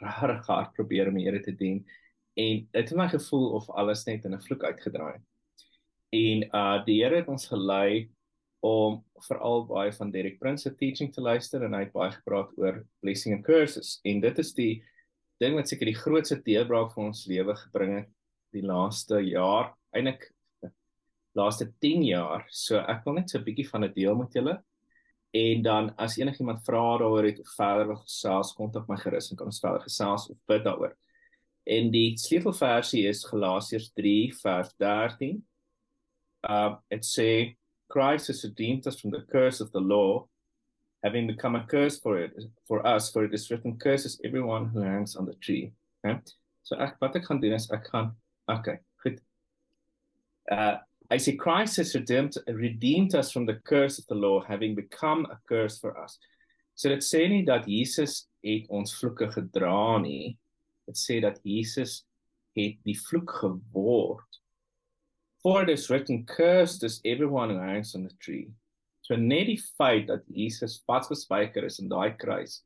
regtig hard probeer om die Here te dien en dit het my gevoel of alles net in 'n vloek uitgedraai het. En uh die Here het ons gelei om veral baie van Derek Prince se teaching te luister en hy het baie gepraat oor blessing and curses. En dit is die ding wat seker die grootste deurbraak vir ons lewe gebring het die laaste jaar, eintlik laaste 10 jaar. So ek wil net so 'n bietjie van dit deel met julle. En dan as enigiemand vra daaroor het of verder wil gesels, kontak my gerus en kan ons verder gesels of bid daaroor. En die sleutelversie is Galasiërs 3 vers 13 uh, it say Christ has redeemed us from the curse of the law, having become a curse for it for us, for it is written, curses everyone who hangs on the tree. Okay? So wat ek gaan doen is ek gaan okay, goed. Uh I say Christ has redeemed redeemed us from the curse of the law, having become a curse for us. So dit sê nie dat Jesus het ons vloeke gedra. Dit sê dat Jesus het die vloek geword For it is written, cursed is everyone who hangs on the tree. So net die feit dat Jesus vasgespijker is in daai kruis,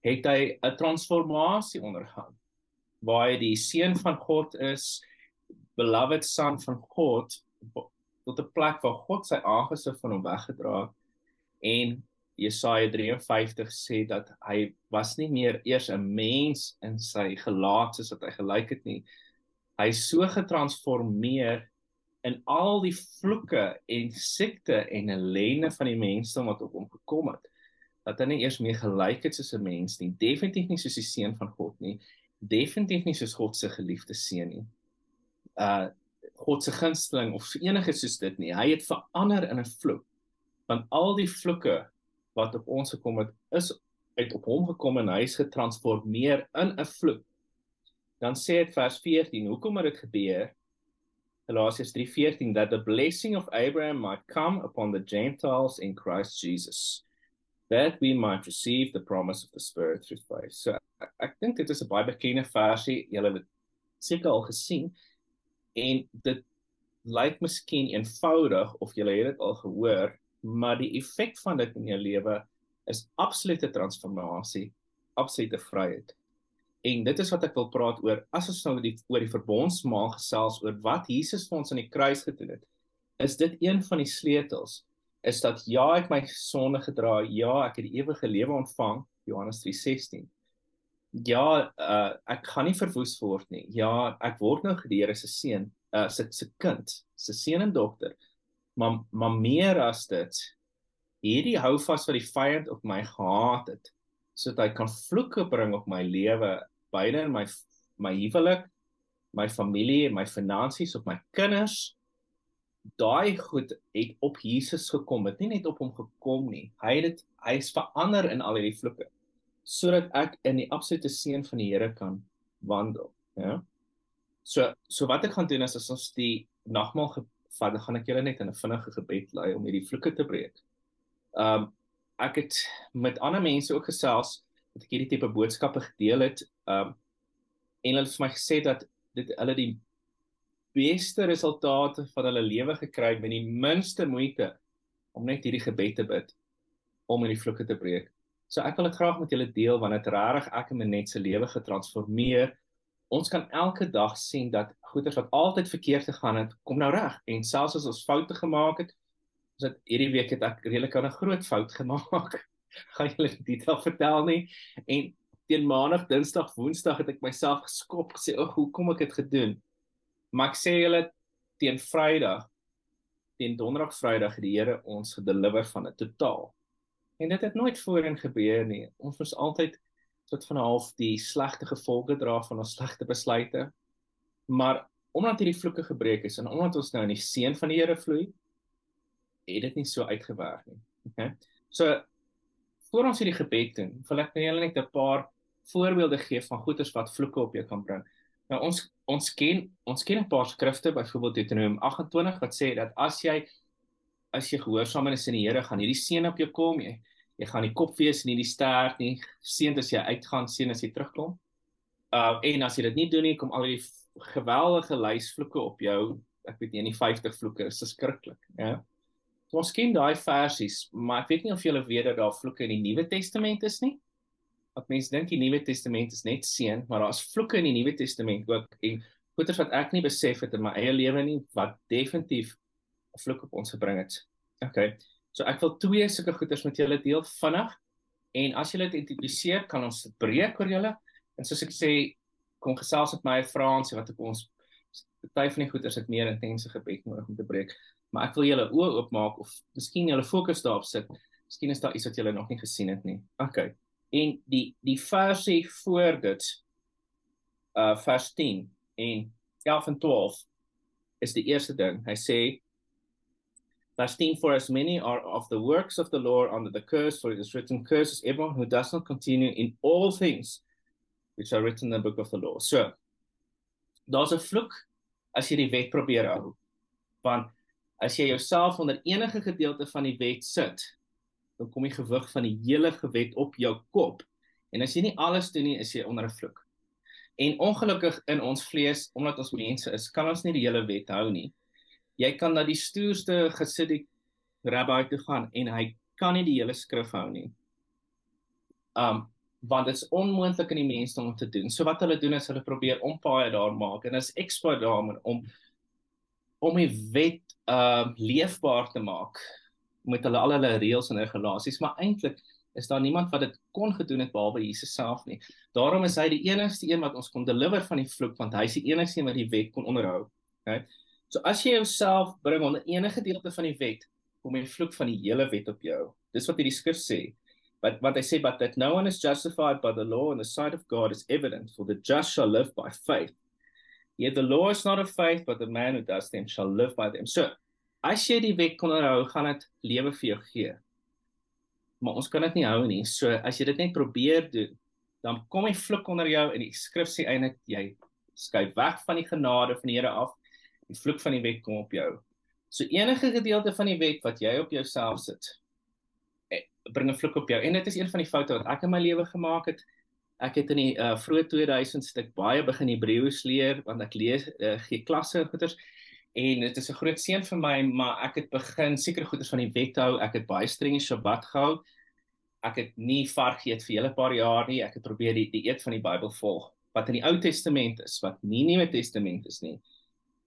het hy 'n transformasie ondergaan waar hy die seun van God is, beloved son van God tot 'n plek waar God sy aangesig van hom weggedra het en Jesaja 53 sê dat hy was nie meer eers 'n mens in sy gelaat soos wat hy gelyk het nie. Hy is so getransformeer in al die vloeke en siekte en ellende van die mense wat op hom gekom het dat hy nie eers meer gelyk het soos 'n mens nie definitief nie soos die seun van God nie definitief nie soos God se geliefde seun nie. Uh God se gunsteling of enige soos dit nie. Hy het verander in 'n vloek want al die vloeke wat op ons gekom het is uit op hom gekom en hy is getransformeer in 'n vloek. Dan sê dit vers 14 hoekom het dit gebeur Galatians 3:14 that the blessing of Abraham might come upon the Gentiles in Christ Jesus that we might receive the promise of the spirit through faith. So ek, ek dink dit is 'n baie bekende versie. Julle het seker al gesien en dit lyk miskien eenvoudig of julle het dit al gehoor, maar die effek van dit in jou lewe is absolute transformasie, absolute vryheid. En dit is wat ek wil praat oor as ons nou die oor die verbondsmaal gesels oor wat Jesus vir ons aan die kruis gedoen het. Is dit een van die sleutels? Is dat ja, ek my sonde gedra, ja, ek het die ewige lewe ontvang, Johannes 3:16. Ja, uh, ek gaan nie verwoes word nie. Ja, ek word nou gedeer as 'n seun, uh, se se kind, se seun en dogter. Maar maar meer as dit, hierdie hou vas wat die vyand op my gehaat het sodat hy kan vloeke bring op my lewe beide in my my huwelik, my familie en my finansies op my kinders. Daai goed het op Jesus gekom, het nie net op hom gekom nie. Hy het dit hy is verander in al hierdie vloeke. sodat ek in die absolute seën van die Here kan wandel, ja. So so wat ek gaan doen is as ons die nagmaal gevat, gaan ek julle net in 'n vinnige gebed lei om hierdie vloeke te breek. Um ek het met ander mense ook gesels wat ek hierdie tipe boodskappe gedeel het. Um en hulle het vir my gesê dat dit hulle die beste resultate van hulle lewe gekry met die minste moeite om net hierdie gebed te bid om hierdie vloeke te breek. So ek wil dit graag met julle deel want dit regtig ek en Manet se lewe getransformeer. Ons kan elke dag sien dat goeders wat altyd verkeerd gegaan het, kom nou reg en selfs as ons foute gemaak het, is dit hierdie week het ek redelik 'n groot fout gemaak. gaan julle dit al vertel nie en teen maandag, dinsdag, woensdag het ek myself geskop gesê, "Ag, hoe kom ek dit gedoen?" Maar ek sê julle teen Vrydag, teen Donderdag, Vrydag het die Here ons gedeliver van 'n totaal En dit het nooit voorheen gebeur nie. Ons was altyd tot van half die slegte gevolge dra van ons slegte besluite. Maar omdat hierdie vloeke gebreek is en omdat ons nou in die seën van die Here vloei, het dit nie so uitgewerk nie. Okay? So voor ons hierdie gebed doen, wil ek net julle net 'n paar voorbeelde gee van goeters wat vloeke op jou kan bring. Nou ons ons ken ons ken 'n paar skrifte, byvoorbeeld Deuteronomium 28 wat sê dat as jy as jy gehoorsaam is in die Here, gaan hierdie seën op jou kom. Jy jy gaan die kop wees nie die stert nie seën as jy uitgaan seën as jy terugkom uh en as jy dit nie doen nie kom al die geweldige lysvloeke op jou ek weet nie in die 50 vloeke is skrikkelik ja so ons ken daai versies maar ek weet nie of julle weet dat daar vloeke in die Nuwe Testament is nie wat mense dink die Nuwe Testament is net seën maar daar's vloeke in die Nuwe Testament ook en goeters wat ek nie besef het in my eie lewe nie wat definitief 'n vloek op ons gebring het okay So ek wil twee sulke goeders met julle deel vinnig en as julle dit identifiseer, kan ons breek oor julle. En soos ek sê, kom gesels met my Frans wat ek ons party van die goeders het meer intense gebed nodig om te breek. Maar ek wil julle oë oopmaak of miskien julle fokus daarop sit. Miskien is daar iets wat julle nog nie gesien het nie. OK. En die die versie voor dit uh vers 10 en 11 en 12 is die eerste ding. Hy sê Verse 10 For as many are of the works of the Lord under the curse, for it is written, Curse is everyone who does not continue in all things which are written in the book of the law. So, daar's 'n vloek as jy die wet probeer hou. Want as jy jouself onder enige gedeelte van die wet sit, dan kom die gewig van die hele wet op jou kop. En as jy nie alles doen nie, is jy onder 'n vloek. En ongelukkig in ons vlees, omdat ons mense is, kan ons nie die hele wet hou nie jy kan na die stoerste gesidik rabbi toe gaan en hy kan nie die hele skrif hou nie. Um want dit is onmoontlik in die mense om te doen. So wat hulle doen is hulle probeer ompaaie daar maak en is expert daarmee om om die wet um leefbaar te maak met hulle al hulle reëls en regulasies, maar eintlik is daar niemand wat dit kon gedoen het behalwe Jesus self nie. Daarom is hy die enigste een wat ons kon deliver van die vloek want hy is die enigste een wat die wet kon onderhou. Okay? So as jy jouself bring onder enige gedeelte van die wet, kom die vloek van die hele wet op jou. Dis wat hierdie skrif sê. But what they say but that no one is justified by the law in the sight of God is evident for the just shall live by faith. Yet the law is not of faith but the man who does them shall live by them. So as jy die wet kon hou, gaan dit lewe vir jou gee. Maar ons kan dit nie hou nie. So as jy dit net probeer doen, dan kom die vloek onder jou en die skrif sê eintlik jy skuif weg van die genade van die Here af die vloek van die wet kom op jou. So enige gedeelte van die wet wat jy op jouself sit, eh, bring 'n vloek op jou. En dit is een van die foute wat ek in my lewe gemaak het. Ek het in die uh, vroeë 2000s stuk baie begin Hebreëus leer want ek lees uh, gee klasse goeters en dit is 'n groot seën vir my, maar ek het begin sekere goeters van die wet hou. Ek het baie streng Sabbat gehou. Ek het nie vark geëet vir hele paar jaar nie. Ek het probeer die die eet van die Bybel volg wat in die Ou Testament is, wat nie Nuwe Testament is nie.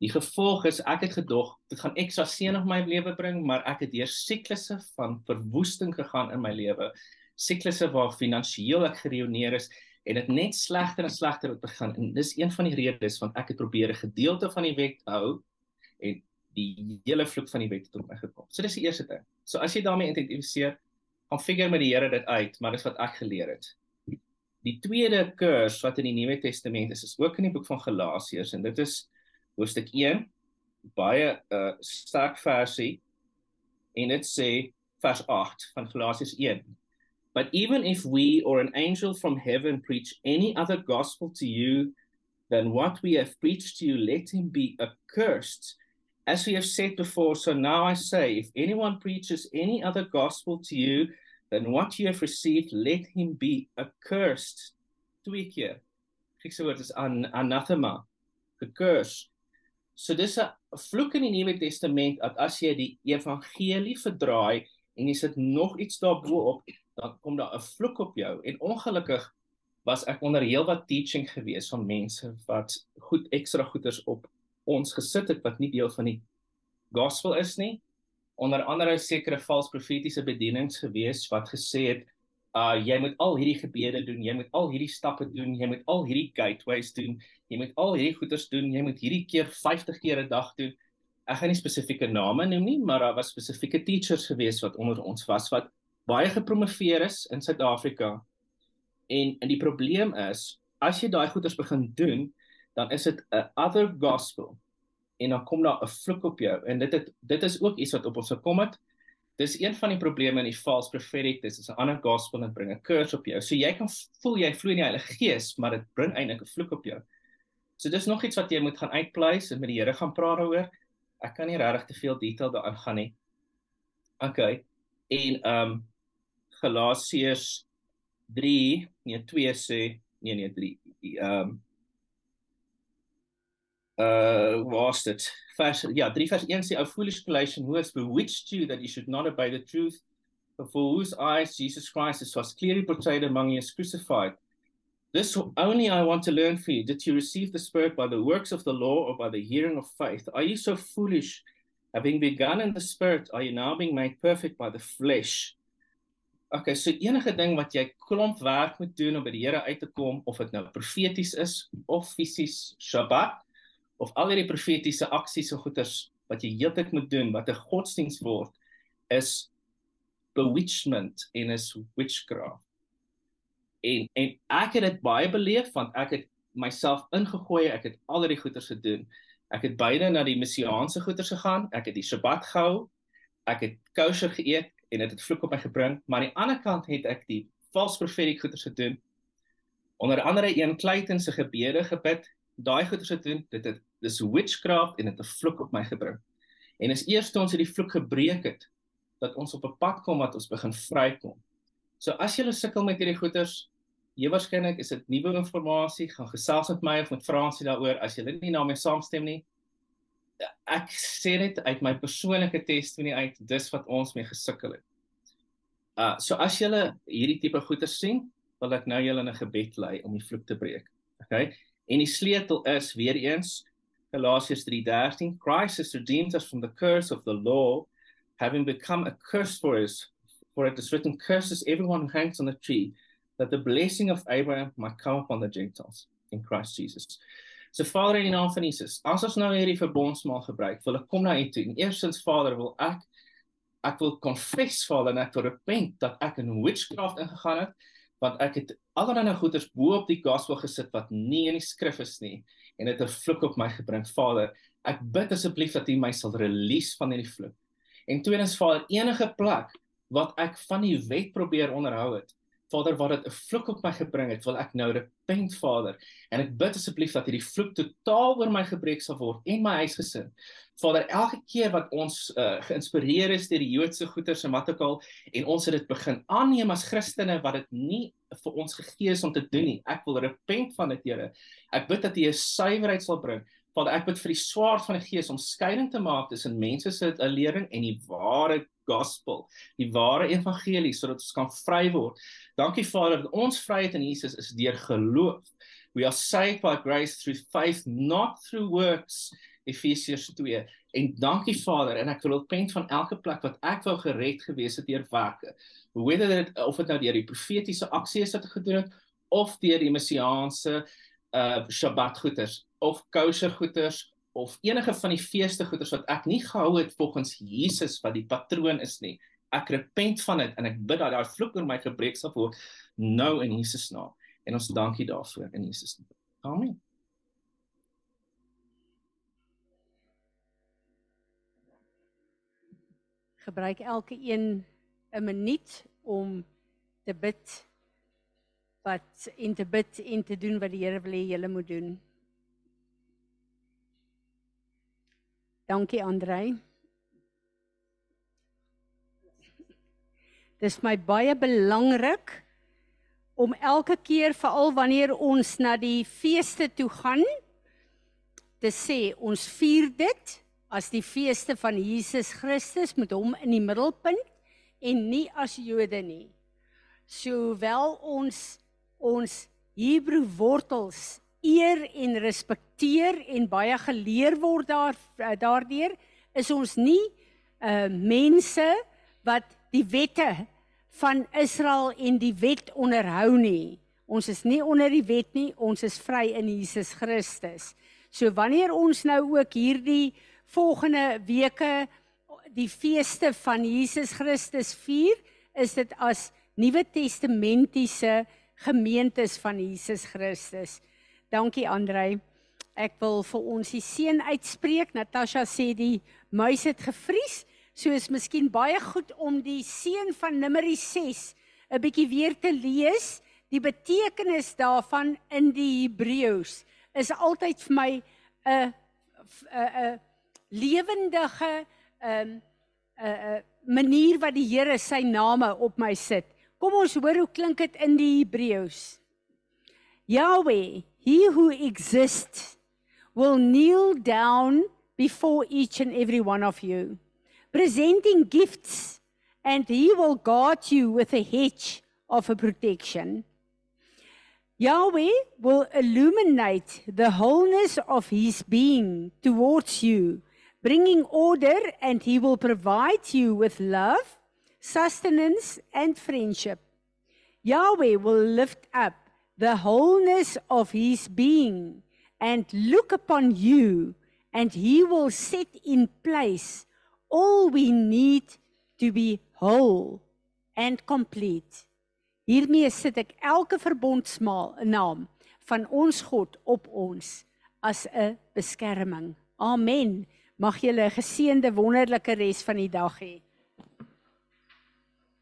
Die gevolg is ek het gedog dit gaan ekstra seën op my lewe bring, maar ek het deur siklusse van verwoesting gegaan in my lewe. Siklusse waar finansiëel ek geruïneer is en dit net slegter en slegter het begin. En dis een van die redes want ek het probeer 'n gedeelte van die wet hou en die hele vloek van die wet tot my gekom. So dis die eerste ding. So as jy daarmee identifiseer, gaan figure met die Here dit uit, maar dis wat ek geleer het. Die tweede kurs wat in die Nuwe Testament is, is ook in die boek van Galasiërs en dit is hoofstuk 1 baie 'n uh, sterk versie en dit sê vers 8 van Galasiërs 1 But even if we or an angel from heaven preach any other gospel to you than what we have preached to you, let him be accursed. As we have said before, so now I say, if anyone preaches any other gospel to you than what you have received, let him be accursed. Twee keer. Griekse woord is an, anathema, accursed. So dis 'n vloek in die Nuwe Testament dat as jy die evangelie verdraai en jy sit nog iets daarbo op, dan kom daar 'n vloek op jou. En ongelukkig was ek onder heelwat teaching gewees van mense wat goed ekstra goeders op ons gesit het wat nie deel van die gospel is nie. Onder andere sekere vals profetiese bedienings gewees wat gesê het uh jy moet al hierdie gebede doen, jy moet al hierdie stappe doen, jy moet al hierdie gateways doen, jy moet al hierdie goeders doen, jy moet hierdie keer 50 keer 'n dag doen. Ek gaan nie spesifieke name noem nie, maar daar was spesifieke teachers gewees wat onder ons was wat baie gepromoveer is in Suid-Afrika. En en die probleem is, as jy daai goeders begin doen, dan is dit 'n other gospel en dan kom daar 'n vloek op jou en dit het dit is ook iets wat op ons gekom het dis een van die probleme in die false prophetic dis is 'n ander gospel en bring 'n curse op jou. So jy kan voel jy vloei in die Heilige Gees, maar dit bring eintlik 'n vloek op jou. So dis nog iets wat jy moet gaan uitpleis en met die Here gaan praat daaroor. Ek kan nie regtig te veel detail daaraan gaan nie. OK. En ehm um, Galasiërs 3, nee 2 sê nee nee 3. Ehm um, uh was dit vers ja 3 vers 1 sê ou foolish Galatian who has bewitched you that you should not obey the truth? Before whose eyes Jesus Christ was clearly portrayed among you as crucified. This only I want to learn for you did you receive the spirit by the works of the law or by the hearing of faith. Are you so foolish? Having begun in the spirit are you now being made perfect by the flesh? Okay, so enige ding wat jy klomp werk moet doen om by die Here uit te kom of dit nou profeties is of fisies Sabbat of al hierdie profetiese aksies en goeters wat jy heeltyd moet doen wat 'n godsdiens word is bewitchment en is witchcraft. En en ek het dit baie beleef want ek het myself ingegooi, ek het al hierdie goeters gedoen. Ek het beide na die messiaanse goeters gegaan, ek het die Sabbat gehou, ek het kosher geëet en dit het, het vloek op my gebring, maar aan die ander kant het ek die false prophetic goeters gedoen. Onder andere een Clayton se gebede gebid daai goeie se doen dit het dis witchcraft en dit het 'n vloek op my gebring. En as eers toe ons hierdie vloek gebreek het dat ons op 'n pad kom wat ons begin vrykom. So as jy sukkel met hierdie goeters, jy waarskynlik is dit nuwe inligting, gaan gesels met my of met Fransie daaroor as jy nie na my saamstem nie. Ek sê dit uit my persoonlike testimonie uit, dis wat ons mee gesukkel het. Uh so as jy hierdie tipe goeters sien, wil ek nou julle in 'n gebed lei om die vloek te breek. Okay? En die sleutel is weer eens Galasians 3:13 Christ has redeemed us from the curse of the law having become a curse for us for it is written curses everyone who hangs on a tree that the blessing of Abraham might come upon the Gentiles in Christ Jesus. So Vader in die naam van Jesus, as ons nou hierdie verbondsmaal gebruik, wil ek kom na U toe. Eerstens Vader, wil ek ek wil confess Vader en ek wil repent dat ek in witchcraft ingegaan het want ek het allerlei goeders bo op die gospel gesit wat nie in die skrif is nie en dit 'n vloek op my gebring. Vader, ek bid asseblief dat U my sal release van hierdie vloek. En tweedens Vader, enige plek wat ek van die wet probeer onderhou het, Vader, wat dit 'n vloek op my gebring het, wil ek nou repent, Vader. En ek bid asseblief dat hierdie vloek totaal oor my gebreek sal word en my huisgesin. Vader, elke keer wat ons uh, geïnspireer is deur die Joodse goeters en wat ook al en ons het dit begin aanneem as Christene wat dit nie vir ons gegee is om te doen nie. Ek wil repent van dit, Here. Ek bid dat U 'n suiwerheid sal bring. Vader, ek bid vir die swaard van die Gees om skeiding te maak tussen mense se lering en die ware gospel, die ware evangelie sodat ons kan vry word. Dankie Vader dat ons vryheid in Jesus is deur geloof. We are saved by grace through faith, not through works. Efesiërs 2. En dankie Vader en ek wil repent van elke plek wat ek wou gered gewees het deur werke. Whether dit of dit nou deur die profetiese aksies wat ek gedoen het of deur die messiaanse uh Shabbat goeders of kosher goeders of enige van die feeste goeders wat ek nie gehou het volgens Jesus wat die patroon is nie. Ek repent van dit en ek bid dat daai vloek oor my gebreek sal word nou in Jesus naam. En ons dankie daarvoor in Jesus naam. Amen. gebruik elke een 'n minuut om te bid wat en te bid en te doen wat die Here wil hê julle moet doen. Dankie Andrei. Dis my baie belangrik om elke keer veral wanneer ons na die feeste toe gaan te sê ons vier dit as die feeste van Jesus Christus met hom in die middelpunt en nie as Jode nie. Sowel ons ons Hebreë wortels eer en respekteer en baie geleer word daar eh, daardeur is ons nie uh mense wat die wette van Israel en die wet onderhou nie. Ons is nie onder die wet nie, ons is vry in Jesus Christus. So wanneer ons nou ook hierdie volgende weke die feeste van Jesus Christus vier, is dit as Nuwe Testamentiese gemeentes van Jesus Christus. Dankie Andrei. Ek wil vir ons die seën uitspreek. Natasha sê die muis het gevries. So is miskien baie goed om die seën van Numeri 6 'n bietjie weer te lees. Die betekenis daarvan in die Hebreëus is altyd vir my 'n 'n lewendige 'n um, 'n manier wat die Here sy name op my sit. Kom ons hoor hoe klink dit in die Hebreëus. Yahweh, he who exists will kneel down before each and every one of you presenting gifts, and he will guard you with a hedge of a protection. Yahweh will illuminate the wholeness of his being towards you, bringing order, and he will provide you with love, sustenance, and friendship. Yahweh will lift up the wholeness of his being and look upon you, and he will set in place all we need to be whole and complete. Hiermee sit ek elke verbondsmaal naam van ons God op ons as 'n beskerming. Amen. Mag julle 'n geseënde wonderlike res van die dag hê.